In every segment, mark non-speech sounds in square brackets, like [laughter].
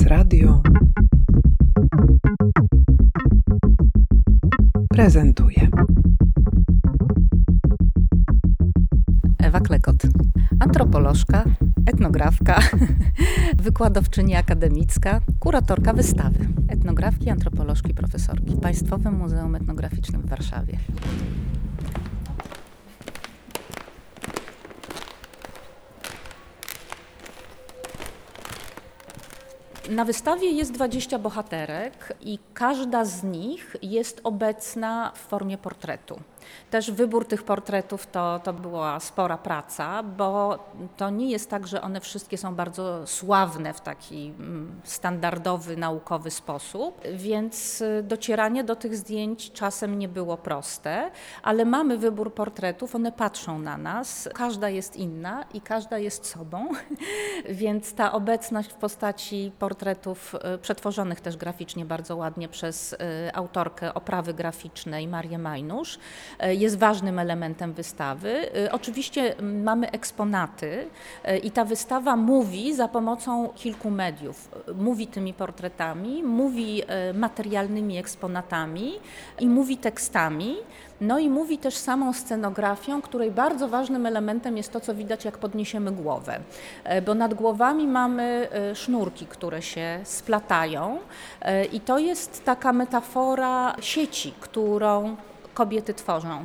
Prezes Radio prezentuje. Ewa Klekot, antropolożka, etnografka, [laughs] wykładowczyni akademicka, kuratorka wystawy etnografki, antropolożki, profesorki w Państwowym Muzeum Etnograficznym w Warszawie. Na wystawie jest 20 bohaterek i każda z nich jest obecna w formie portretu. Też wybór tych portretów to, to była spora praca, bo to nie jest tak, że one wszystkie są bardzo sławne w taki mm, standardowy, naukowy sposób, więc y, docieranie do tych zdjęć czasem nie było proste, ale mamy wybór portretów, one patrzą na nas, każda jest inna i każda jest sobą, [laughs] więc ta obecność w postaci portretów y, przetworzonych też graficznie bardzo ładnie przez y, autorkę oprawy graficznej Marię Majnusz jest ważnym elementem wystawy. Y, oczywiście mamy eksponaty y, i ta wystawa mówi za pomocą kilku mediów. Mówi tymi portretami, mówi materialnymi eksponatami i mówi tekstami. No i mówi też samą scenografią, której bardzo ważnym elementem jest to, co widać, jak podniesiemy głowę. Bo nad głowami mamy sznurki, które się splatają, i to jest taka metafora sieci, którą kobiety tworzą.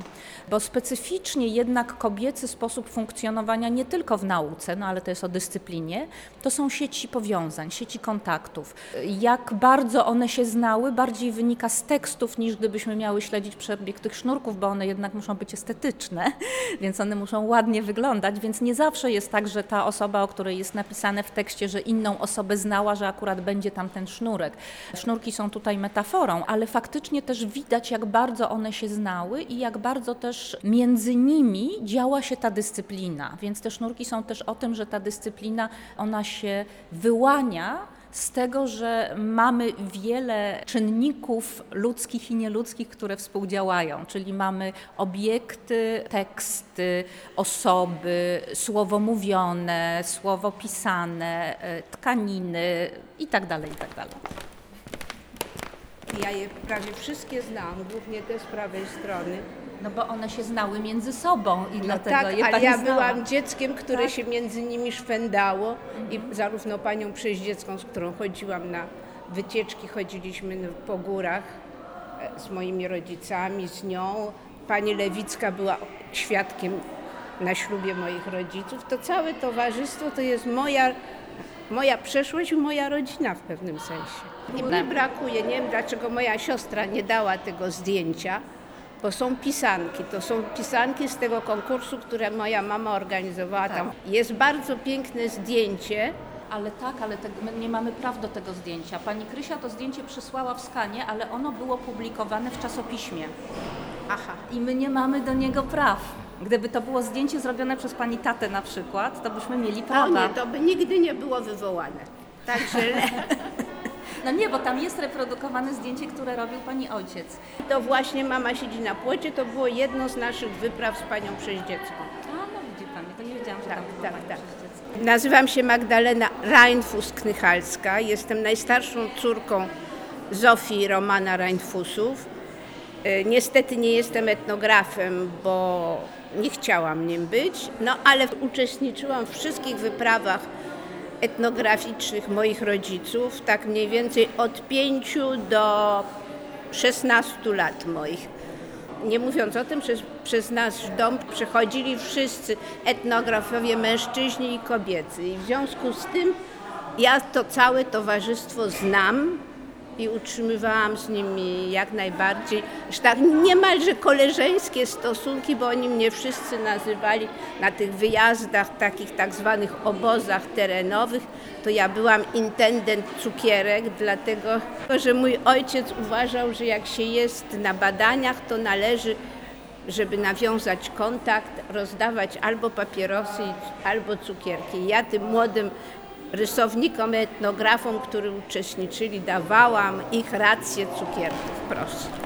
Bo specyficznie jednak kobiecy sposób funkcjonowania nie tylko w nauce, no ale to jest o dyscyplinie, to są sieci powiązań, sieci kontaktów. Jak bardzo one się znały, bardziej wynika z tekstów, niż gdybyśmy miały śledzić przebieg tych sznurków, bo one jednak muszą być estetyczne, [laughs] więc one muszą ładnie wyglądać, więc nie zawsze jest tak, że ta osoba, o której jest napisane w tekście, że inną osobę znała, że akurat będzie tam ten sznurek. Sznurki są tutaj metaforą, ale faktycznie też widać, jak bardzo one się znały i jak bardzo też między nimi działa się ta dyscyplina. Więc te sznurki są też o tym, że ta dyscyplina, ona się wyłania z tego, że mamy wiele czynników ludzkich i nieludzkich, które współdziałają, czyli mamy obiekty, teksty, osoby, słowo mówione, słowo pisane, e, tkaniny itd. Tak itd. Ja je prawie wszystkie znam, głównie te z prawej strony. No bo one się znały między sobą i no dlatego tak, je ale pani ja znała. byłam dzieckiem, które tak. się między nimi szwędało i zarówno panią przeździecką, z którą chodziłam na wycieczki, chodziliśmy po górach e, z moimi rodzicami, z nią. Pani Lewicka była świadkiem na ślubie moich rodziców. To całe towarzystwo to jest moja moja przeszłość i moja rodzina w pewnym sensie. I mi brakuje, nie wiem dlaczego moja siostra nie dała tego zdjęcia, bo są pisanki. To są pisanki z tego konkursu, które moja mama organizowała tam. Tak. Jest bardzo piękne zdjęcie. Ale tak, ale te, my nie mamy praw do tego zdjęcia. Pani Krysia to zdjęcie przysłała w skanie, ale ono było publikowane w czasopiśmie. Aha. I my nie mamy do niego praw. Gdyby to było zdjęcie zrobione przez pani tatę na przykład, to byśmy mieli prawa. O nie, to by nigdy nie było wywołane. Także [laughs] No nie, bo tam jest reprodukowane zdjęcie, które robił pani ojciec. To właśnie mama siedzi na płocie, to było jedno z naszych wypraw z panią Przeździecką. A, no widzi pani, to nie wiedziałam, że tak, tam tak, tak. Nazywam się Magdalena Reinfus-Knychalska. Jestem najstarszą córką Zofii Romana Reinfusów. E, niestety nie jestem etnografem, bo nie chciałam nim być, no ale uczestniczyłam w wszystkich wyprawach etnograficznych moich rodziców, tak mniej więcej od 5 do 16 lat moich. Nie mówiąc o tym, że przez nasz dom przechodzili wszyscy etnografowie, mężczyźni i kobiety. I w związku z tym ja to całe towarzystwo znam, i utrzymywałam z nimi jak najbardziej, że tak niemalże koleżeńskie stosunki, bo oni mnie wszyscy nazywali na tych wyjazdach, takich tak zwanych obozach terenowych, to ja byłam intendent cukierek, dlatego że mój ojciec uważał, że jak się jest na badaniach, to należy żeby nawiązać kontakt, rozdawać albo papierosy, albo cukierki. Ja tym młodym rysownikom, etnografom, którzy uczestniczyli, dawałam ich rację cukierków. Proszę.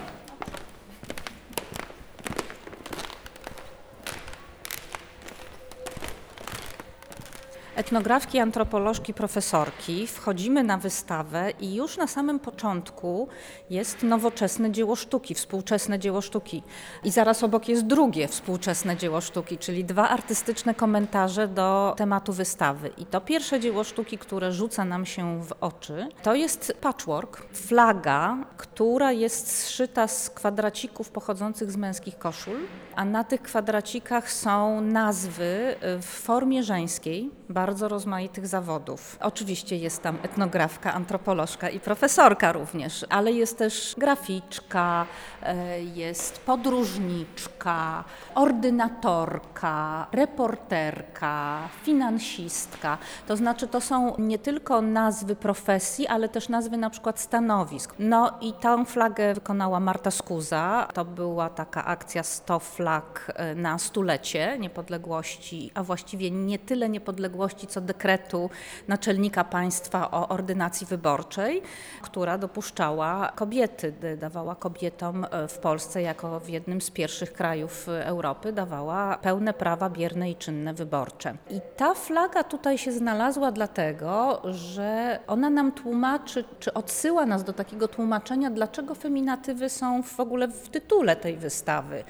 Etnografki, antropolożki, profesorki wchodzimy na wystawę i już na samym początku jest nowoczesne dzieło sztuki, współczesne dzieło sztuki. I zaraz obok jest drugie współczesne dzieło sztuki, czyli dwa artystyczne komentarze do tematu wystawy. I to pierwsze dzieło sztuki, które rzuca nam się w oczy, to jest patchwork, flaga, która jest zszyta z kwadracików pochodzących z męskich koszul, a na tych kwadracikach są nazwy w formie żeńskiej bardzo rozmaitych zawodów. Oczywiście jest tam etnografka, antropolożka i profesorka również, ale jest też graficzka, e, jest podróżniczka, ordynatorka, reporterka, finansistka. To znaczy to są nie tylko nazwy profesji, ale też nazwy na przykład stanowisk. No i tę flagę wykonała Marta Skuza. To była taka akcja 100 flag e, na stulecie niepodległości, a właściwie nie tyle niepodległości, co dekretu naczelnika państwa o ordynacji wyborczej, która dopuszczała kobiety, dawała kobietom e, w Polsce jako w jednym z pierwszych krajów Europy, dawała pełne prawa bierne i czynne wyborcze. I ta flaga tutaj się znalazła dlatego, że ona nam tłumaczy, czy odsyła nas do takiego tłumaczenia, dlaczego feminatywy są w ogóle w tytule tej wystawy.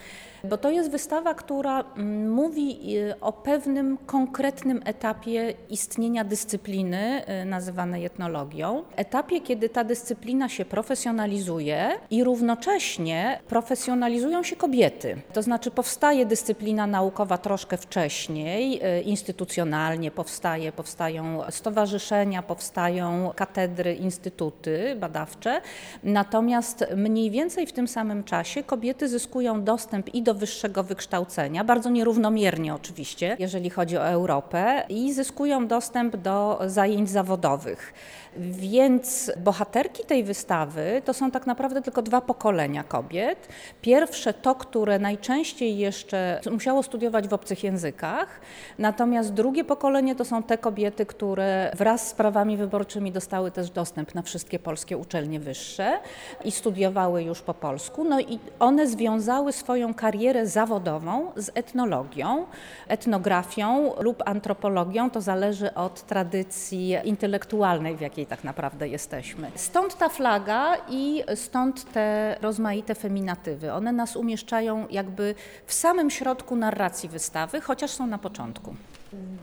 Bo to jest wystawa, która mm, mówi y, o pewnym konkretnym etapie istnienia dyscypliny y, nazywanej etnologią. Etapie, kiedy ta dyscyplina się profesjonalizuje i równocześnie profesjonalizują się kobiety. To znaczy powstaje dyscyplina naukowa troszkę wcześniej, y, instytucjonalnie powstaje, powstają stowarzyszenia, powstają katedry, instytuty badawcze. Natomiast mniej więcej w tym samym czasie kobiety zyskują dostęp i do wyższego wykształcenia, bardzo nierównomiernie oczywiście, jeżeli chodzi o Europę, i zyskują dostęp do zajęć zawodowych. Więc bohaterki tej wystawy to są tak naprawdę tylko dwa pokolenia kobiet. Pierwsze to, które najczęściej jeszcze musiało studiować w obcych językach, natomiast drugie pokolenie to są te kobiety, które wraz z prawami wyborczymi dostały też dostęp na wszystkie polskie uczelnie wyższe i studiowały już po polsku. No i one związały swoją karierę zawodową z etnologią, etnografią lub antropologią. To zależy od tradycji intelektualnej, w jakiej tak naprawdę jesteśmy. Stąd ta flaga i stąd te rozmaite feminatywy. One nas umieszczają jakby w samym środku narracji wystawy, chociaż są na początku.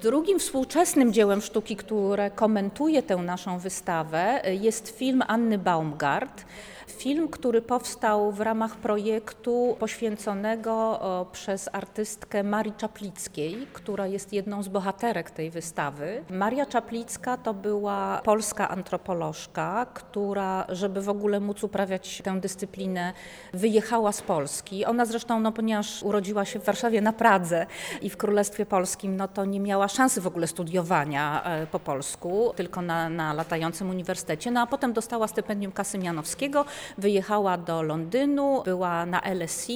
Drugim współczesnym dziełem sztuki, które komentuje tę naszą wystawę, jest film Anny Baumgart. Film, który powstał w ramach projektu poświęconego przez artystkę Marii Czaplickiej, która jest jedną z bohaterek tej wystawy. Maria Czaplicka to była polska antropolożka, która, żeby w ogóle móc uprawiać tę dyscyplinę, wyjechała z Polski. Ona zresztą, no, ponieważ urodziła się w Warszawie na Pradze i w Królestwie Polskim, no to nie miała szansy w ogóle studiowania e, po polsku, tylko na, na latającym uniwersytecie. No a potem dostała stypendium Kasymianowskiego, wyjechała do Londynu, była na LSE,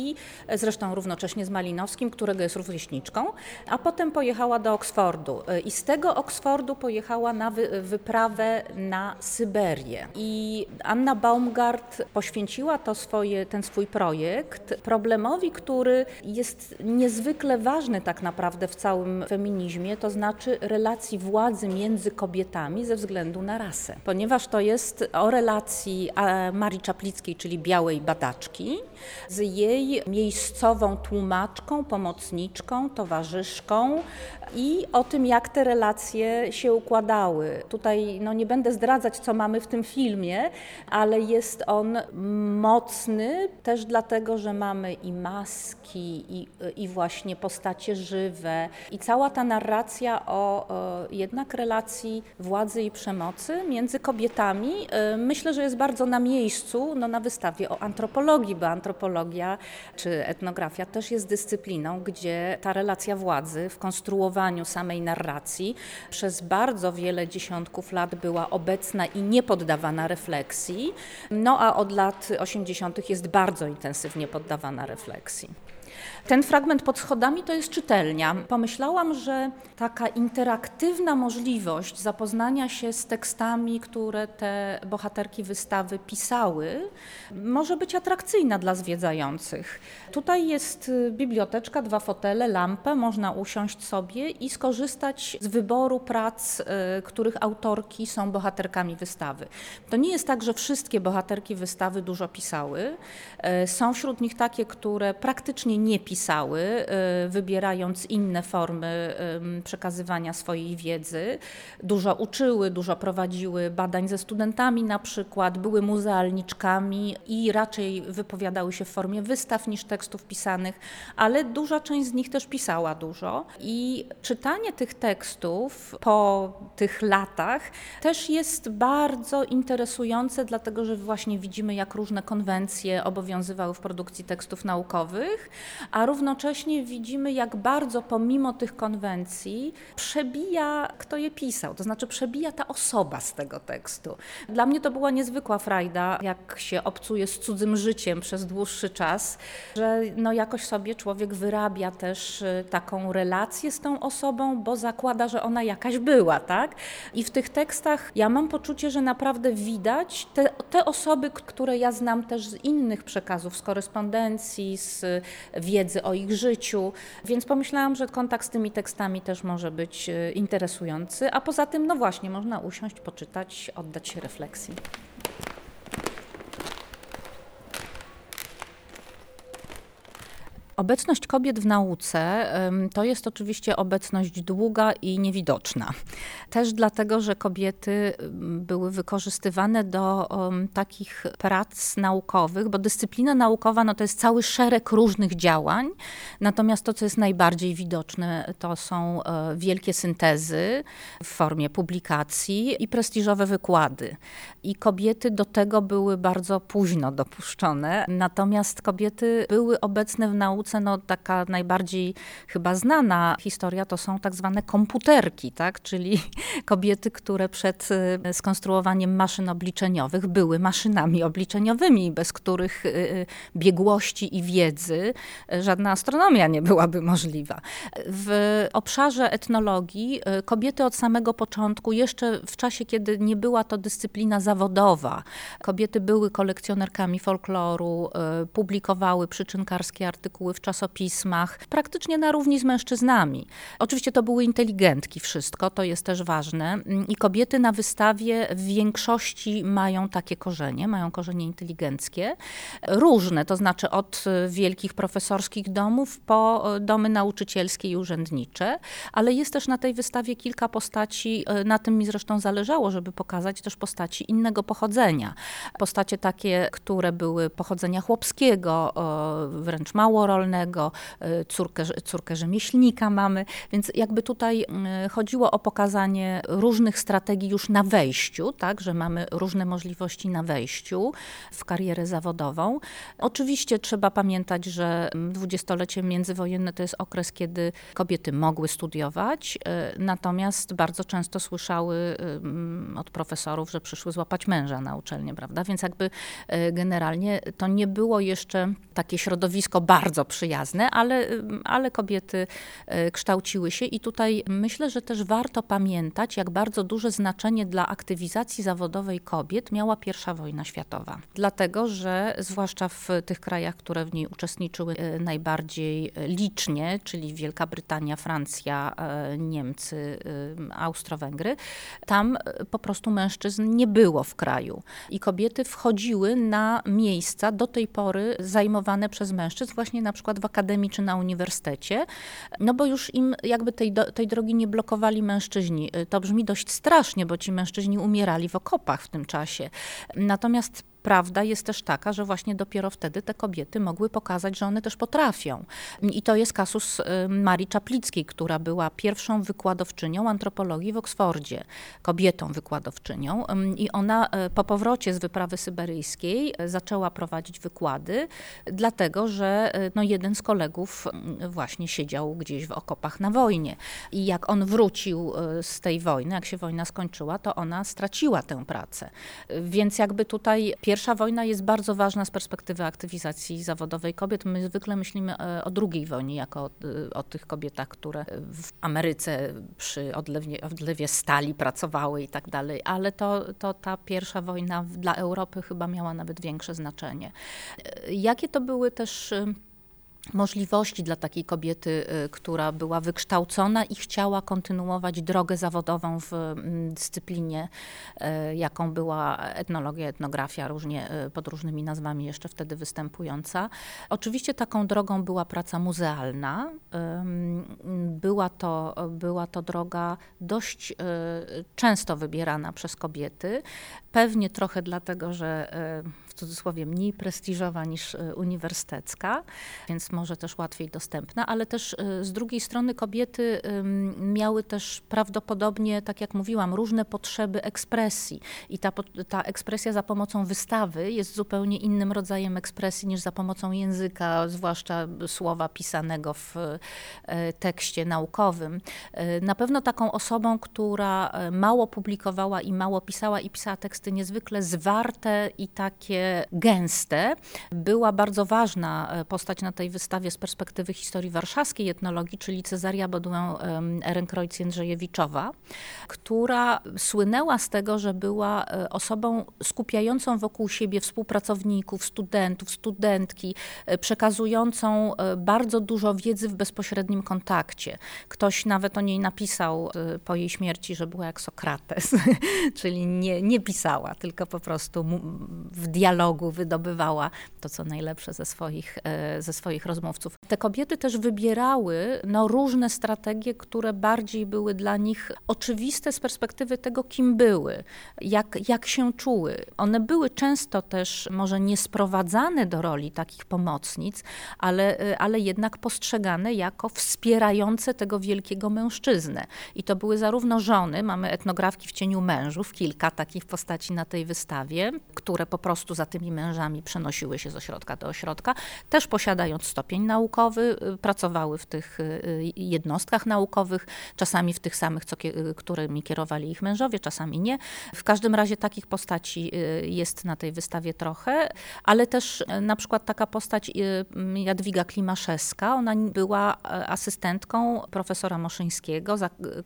zresztą równocześnie z Malinowskim, którego jest rówieśniczką, a potem pojechała do Oksfordu i z tego Oksfordu pojechała na wy, wyprawę na Syberię. I Anna Baumgart poświęciła to swoje, ten swój projekt problemowi, który jest niezwykle ważny tak naprawdę w całym feminizmie, to znaczy relacji władzy między kobietami ze względu na rasę. Ponieważ to jest o relacji Marii Czaplickiej, czyli białej badaczki, z jej miejscową tłumaczką, pomocniczką, towarzyszką i o tym, jak te relacje się układały. Tutaj no, nie będę zdradzać, co mamy w tym filmie, ale jest on mocny też dlatego, że mamy i maski, i, i właśnie postacie żywe, i cała ta narracja o, o jednak relacji władzy i przemocy między kobietami. E, myślę, że jest bardzo na miejscu no, na wystawie o antropologii, bo antropologia czy etnografia też jest dyscypliną, gdzie ta relacja władzy w konstruowaniu samej narracji przez bardzo wiele dziesiątków lat była obecna i nie poddawana refleksji, no a od lat 80. jest bardzo intensywnie poddawana refleksji. Ten fragment pod schodami to jest czytelnia. Pomyślałam, że taka interaktywna możliwość zapoznania się z tekstami, które te bohaterki wystawy pisały, może być atrakcyjna dla zwiedzających. Tutaj jest y, biblioteczka, dwa fotele, lampę, można usiąść sobie i skorzystać z wyboru prac, y, których autorki są bohaterkami wystawy. To nie jest tak, że wszystkie bohaterki wystawy dużo pisały. Y, są wśród nich takie, które praktycznie nie pisały, wybierając inne formy przekazywania swojej wiedzy. Dużo uczyły, dużo prowadziły badań ze studentami na przykład, były muzealniczkami i raczej wypowiadały się w formie wystaw niż tekstów pisanych, ale duża część z nich też pisała dużo. I czytanie tych tekstów po tych latach też jest bardzo interesujące, dlatego że właśnie widzimy, jak różne konwencje obowiązywały w produkcji tekstów naukowych, a równocześnie widzimy, jak bardzo pomimo tych konwencji przebija, kto je pisał, to znaczy przebija ta osoba z tego tekstu. Dla mnie to była niezwykła frajda, jak się obcuje z cudzym życiem przez dłuższy czas, że no jakoś sobie człowiek wyrabia też y, taką relację z tą osobą, bo zakłada, że ona jakaś była, tak? I w tych tekstach ja mam poczucie, że naprawdę widać te, te osoby, które ja znam też z innych przekazów, z korespondencji, z wiedzy o ich życiu, więc pomyślałam, że kontakt z tymi tekstami też może być y, interesujący, a poza tym, no właśnie, można usiąść, poczytać, oddać się refleksji. Obecność kobiet w nauce to jest oczywiście obecność długa i niewidoczna. Też dlatego, że kobiety były wykorzystywane do takich prac naukowych, bo dyscyplina naukowa no to jest cały szereg różnych działań. Natomiast to, co jest najbardziej widoczne, to są e, wielkie syntezy w formie publikacji i prestiżowe wykłady. I kobiety do tego były bardzo późno dopuszczone. Natomiast kobiety były obecne w nauce no, taka najbardziej chyba znana historia to są tak zwane komputerki, tak? czyli [laughs] kobiety, które przed y, skonstruowaniem maszyn obliczeniowych były maszynami obliczeniowymi, bez których y, y, biegłości i wiedzy żadna astronomia nie byłaby możliwa. W obszarze etnologii kobiety od samego początku, jeszcze w czasie, kiedy nie była to dyscyplina zawodowa, kobiety były kolekcjonerkami folkloru, publikowały przyczynkarskie artykuły w czasopismach, praktycznie na równi z mężczyznami. Oczywiście to były inteligentki wszystko, to jest też ważne. I kobiety na wystawie w większości mają takie korzenie, mają korzenie inteligenckie. Różne, to znaczy od wielkich profesorskich domów po domy nauczycielskie i urzędnicze, ale jest też na tej wystawie kilka postaci, na tym mi zresztą zależało, żeby pokazać też postaci innego pochodzenia. Postacie takie, które były pochodzenia chłopskiego, wręcz małorolne, szkolnego, y, córkę, córkę rzemieślnika mamy, więc jakby tutaj y, chodziło o pokazanie różnych strategii już na wejściu, tak, że mamy różne możliwości na wejściu w karierę zawodową. Oczywiście trzeba pamiętać, że dwudziestolecie międzywojenne to jest okres, kiedy kobiety mogły studiować, y, natomiast bardzo często słyszały od profesorów, że przyszły złapać męża na uczelnię, prawda? Więc jakby generalnie to nie było jeszcze takie środowisko bardzo przyjazne, ale, ale kobiety e, kształciły się i tutaj myślę, że też warto pamiętać, jak bardzo duże znaczenie dla aktywizacji zawodowej kobiet miała I wojna światowa. Dlatego, że zwłaszcza w tych krajach, które w niej uczestniczyły e, najbardziej licznie, czyli Wielka Brytania, Francja, Niemcy, Austro-Węgry, tam po prostu mężczyzn nie było w kraju. I kobiety wchodziły na miejsca do tej pory zajmowane przez mężczyzn, właśnie na przykład w akademii czy na uniwersytecie, no bo już im jakby tej, tej drogi nie blokowali mężczyźni. To brzmi dość strasznie, bo ci mężczyźni umierali w okopach w tym czasie. Natomiast Prawda jest też taka, że właśnie dopiero wtedy te kobiety mogły pokazać, że one też potrafią. I to jest kasus y, Marii Czaplickiej, która była pierwszą wykładowczynią antropologii w Oksfordzie, kobietą wykładowczynią. I ona y, po powrocie z wyprawy syberyjskiej y, zaczęła prowadzić wykłady, dlatego że no, jeden z kolegów właśnie siedział gdzieś w okopach na wojnie. I jak on wrócił z tej wojny, jak się wojna skończyła, to ona straciła tę pracę. Więc jakby tutaj Pierwsza wojna jest bardzo ważna z perspektywy aktywizacji zawodowej kobiet. My zwykle myślimy e, o II wojnie jako o, e, o tych kobietach, które w Ameryce przy odlewie, odlewie stali pracowały i tak dalej, ale to, to ta pierwsza wojna dla Europy chyba miała nawet większe znaczenie. E, jakie to były też możliwości dla takiej kobiety, y, która była wykształcona i chciała kontynuować drogę zawodową w mm, dyscyplinie, y, jaką była etnologia, etnografia, różnie, y, pod różnymi nazwami jeszcze wtedy występująca. Oczywiście taką drogą była praca muzealna. Była to, była to droga dość często wybierana przez kobiety. Pewnie trochę dlatego, że cudzysłowie mniej prestiżowa niż uniwersytecka, więc może też łatwiej dostępna, ale też y, z drugiej strony kobiety miały też prawdopodobnie, tak jak mówiłam, różne potrzeby ekspresji i ta, ta ekspresja za pomocą wystawy jest zupełnie innym rodzajem ekspresji niż za pomocą języka, zwłaszcza słowa pisanego w e, tekście naukowym. E, na pewno taką osobą, która e, mało publikowała i mało pisała i pisała teksty niezwykle zwarte i takie gęste, była bardzo ważna postać na tej wystawie z perspektywy historii warszawskiej etnologii, czyli Cezaria Boduę Ehrenkreutz-Jędrzejewiczowa, która słynęła z tego, że była e, osobą skupiającą wokół siebie współpracowników, studentów, studentki, e, przekazującą e, bardzo dużo wiedzy w bezpośrednim kontakcie. Ktoś nawet o niej napisał po jej śmierci, że była jak Sokrates, [laughs] czyli nie, nie pisała, tylko po prostu w dialogu wydobywała to, co najlepsze ze swoich, ze swoich rozmów rozmówców. Te kobiety też wybierały no, różne strategie, które bardziej były dla nich oczywiste z perspektywy tego, kim były, jak, jak się czuły. One były często też może nie sprowadzane do roli takich pomocnic, ale, ale jednak postrzegane jako wspierające tego wielkiego mężczyznę. I to były zarówno żony, mamy etnografki w cieniu mężów, kilka takich postaci na tej wystawie, które po prostu za tymi mężami przenosiły się z ośrodka do ośrodka, też posiadając stopień naukowy, y, pracowały w tych y, jednostkach naukowych, czasami w tych samych, co, którymi kierowali ich mężowie, czasami nie. W każdym razie takich postaci y, jest na tej wystawie trochę, ale też na przykład taka postać Jadwiga Klimaszewska, ona była e, asystentką profesora Moszyńskiego,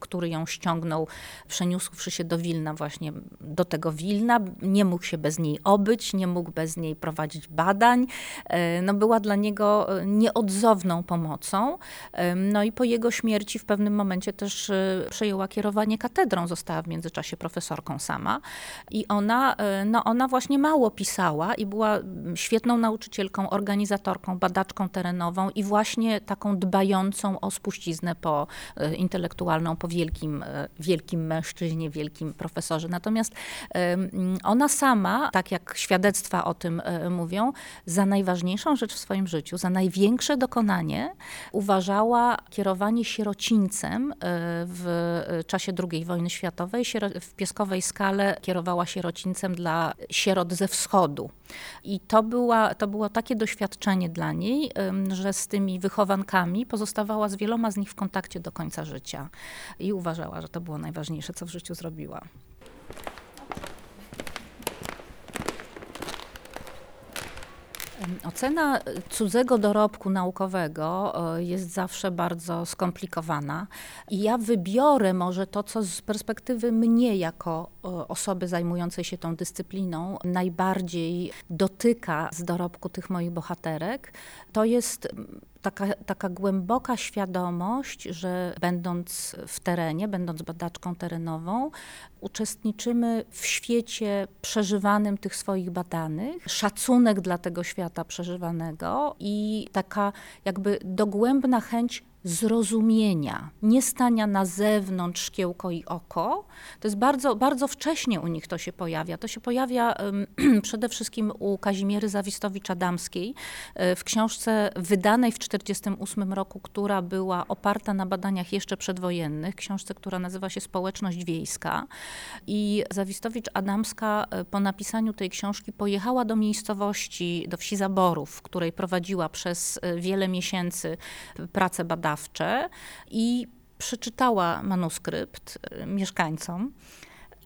który ją ściągnął, przeniósłszy się do Wilna właśnie do tego Wilna, nie mógł się bez niej obyć, nie mógł bez niej prowadzić badań. E, no była dla niego nieodzowną pomocą. No i po jego śmierci w pewnym momencie też e, przejęła kierowanie katedrą, została w międzyczasie profesorką sama. I ona, e, no ona właśnie mało pisała i była świetną nauczycielką, organizatorką, badaczką terenową i właśnie taką dbającą o spuściznę po e, intelektualną, po wielkim, wielkim mężczyźnie, wielkim profesorze. Natomiast ona sama, tak jak świadectwa o tym mówią, za najważniejszą rzecz w swoim życiu, za największe dokonanie uważała kierowanie sierocińcem e, w czasie II wojny światowej. W pieskowej skale kierowała sierocińcem dla sierot ze wschodu. I to, była, to było takie doświadczenie dla niej, że z tymi wychowankami pozostawała z wieloma z nich w kontakcie do końca życia. I uważała, że to było najważniejsze, co w życiu zrobiła. Ocena cudzego dorobku naukowego e, jest zawsze bardzo skomplikowana i ja wybiorę może to, co z perspektywy mnie jako e, osoby zajmującej się tą dyscypliną najbardziej dotyka z dorobku tych moich bohaterek. To jest taka, taka głęboka świadomość, że będąc w terenie, będąc badaczką terenową, uczestniczymy w świecie przeżywanym tych swoich badanych, szacunek dla tego świata przeżywanego i taka jakby dogłębna chęć zrozumienia, nie stania na zewnątrz szkiełko i oko. To jest bardzo, bardzo wcześnie u nich to się pojawia. To się pojawia um, [clears throat] przede wszystkim u Kazimiery Zawistowicz-Adamskiej e, w książce wydanej w 1948 roku, która była oparta na badaniach jeszcze przedwojennych, książce, która nazywa się Społeczność Wiejska. I Zawistowicz-Adamska e, po napisaniu tej książki pojechała do miejscowości, do wsi Zaborów, w której prowadziła przez e, wiele miesięcy pracę badawczą badawcze i przeczytała manuskrypt y, mieszkańcom,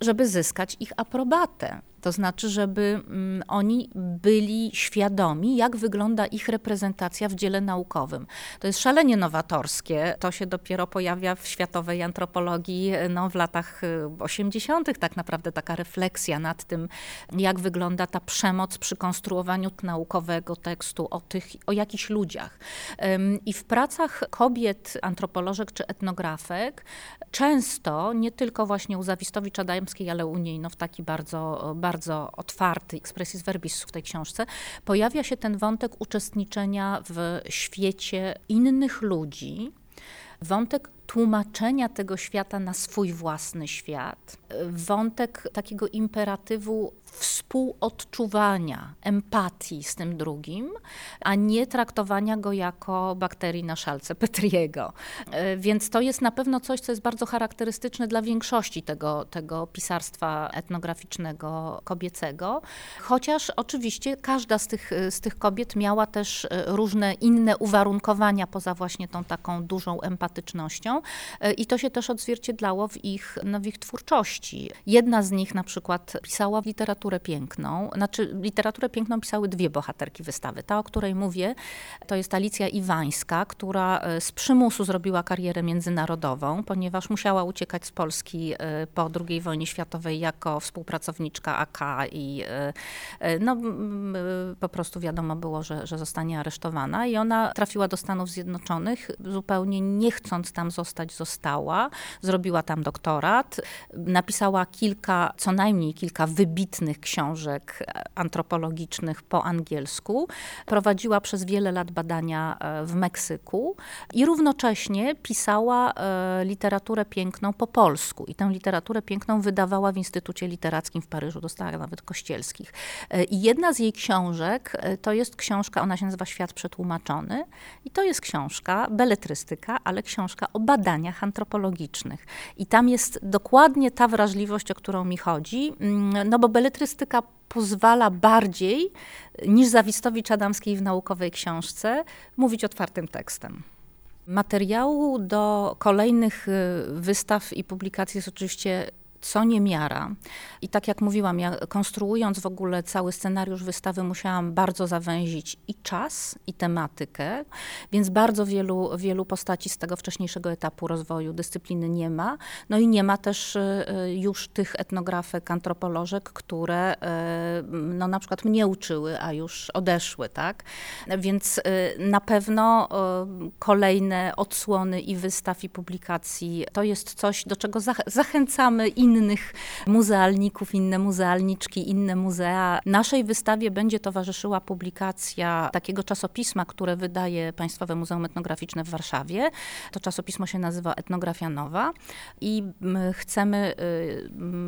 żeby zyskać ich aprobatę. To znaczy, żeby mm, oni byli świadomi, jak wygląda ich reprezentacja w dziele naukowym. To jest szalenie nowatorskie. To się dopiero pojawia w światowej antropologii no, w latach y, 80., tak naprawdę taka refleksja nad tym, jak wygląda ta przemoc przy konstruowaniu naukowego tekstu o, tych, o jakichś ludziach. I w pracach kobiet, antropolożek czy etnografek, często, nie tylko właśnie u Zawistowicz-Adamskiej, ale u niej no, w taki bardzo, bardzo otwarty expressis verbis w tej książce, pojawia się ten wątek uczestniczenia w świecie innych ludzi, wątek tłumaczenia tego świata na swój własny świat, wątek takiego imperatywu współodczuwania, empatii z tym drugim, a nie traktowania go jako bakterii na szalce Petriego. E, Więc to jest na pewno coś, co jest bardzo charakterystyczne dla większości tego, tego pisarstwa etnograficznego kobiecego, chociaż oczywiście każda z tych, z tych kobiet miała też e, różne inne uwarunkowania poza właśnie tą taką dużą empatycznością e, i to się też odzwierciedlało w ich, no, w ich twórczości. Jedna z nich na przykład pisała literaturę piękną, znaczy literaturę piękną pisały dwie bohaterki wystawy. Ta, o której mówię, to jest Alicja Iwańska, która e, z przymusu zrobiła karierę międzynarodową, ponieważ musiała uciekać z Polski e, po II wojnie światowej jako współpracowniczka AK i e, no, po prostu wiadomo było, że, że zostanie aresztowana i ona trafiła do Stanów Zjednoczonych, zupełnie nie chcąc tam zostać, została, zrobiła tam doktorat, napisała kilka, co najmniej kilka wybitnych książek antropologicznych po angielsku, prowadziła przez wiele lat badania e, w Meksyku i równocześnie pisała e, literaturę piękną po polsku i tę literaturę piękną wydawała w Instytucie Literackim w Paryżu, dostała nawet kościelskich. E, I jedna z jej książek e, to jest książka, ona się nazywa Świat Przetłumaczony i to jest książka, beletrystyka, ale książka o badaniach antropologicznych. I tam jest dokładnie ta wrażliwość, o którą mi chodzi, mm, no bo beletrystyka pozwala bardziej niż Zawistowicz Adamskiej w naukowej książce mówić otwartym tekstem. Materiału do kolejnych y, wystaw i publikacji jest oczywiście co niemiara. I tak jak mówiłam, ja konstruując w ogóle cały scenariusz wystawy, musiałam bardzo zawęzić i czas, i tematykę, więc bardzo wielu, wielu postaci z tego wcześniejszego etapu rozwoju dyscypliny nie ma. No i nie ma też y, y, już tych etnografek, antropolożek, które y, no, na przykład mnie uczyły, a już odeszły, tak? Więc na pewno kolejne odsłony i wystaw, i publikacji to jest coś, do czego zach- zachęcamy innych muzealników, inne muzealniczki, inne muzea. Naszej wystawie będzie towarzyszyła publikacja takiego czasopisma, które wydaje Państwowe Muzeum Etnograficzne w Warszawie. To czasopismo się nazywa Etnografia Nowa i chcemy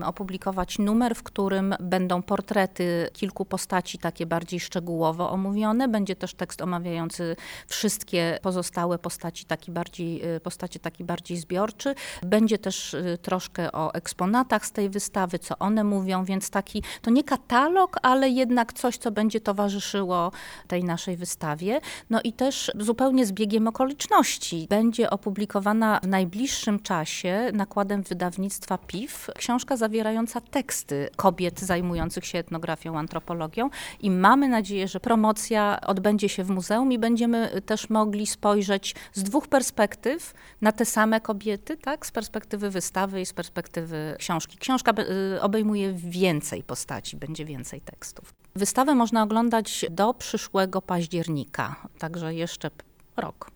y, opublikować numer, w którym będą portrety kilku postaci takie bardziej szczegółowo omówione. Będzie też tekst omawiający wszystkie pozostałe postaci, taki bardziej, y, postacie taki bardziej zbiorczy. Będzie też y, troszkę o eksponatach z tej wystawy, co one mówią, więc taki, to nie katalog, ale jednak coś, co będzie towarzyszyło tej naszej wystawie. No i też zupełnie z biegiem okoliczności. Będzie opublikowana w najbliższym czasie nakładem wydawnictwa PIF książka zawierająca teksty kobiet zajmujących się etnografią, antropologią. I mamy nadzieję, że promocja odbędzie się w muzeum i będziemy też mogli spojrzeć z dwóch perspektyw na te same kobiety, tak, z perspektywy wystawy i z perspektywy książki. Książka y, obejmuje więcej postaci, będzie więcej tekstów. Wystawę można oglądać do przyszłego października, także jeszcze rok.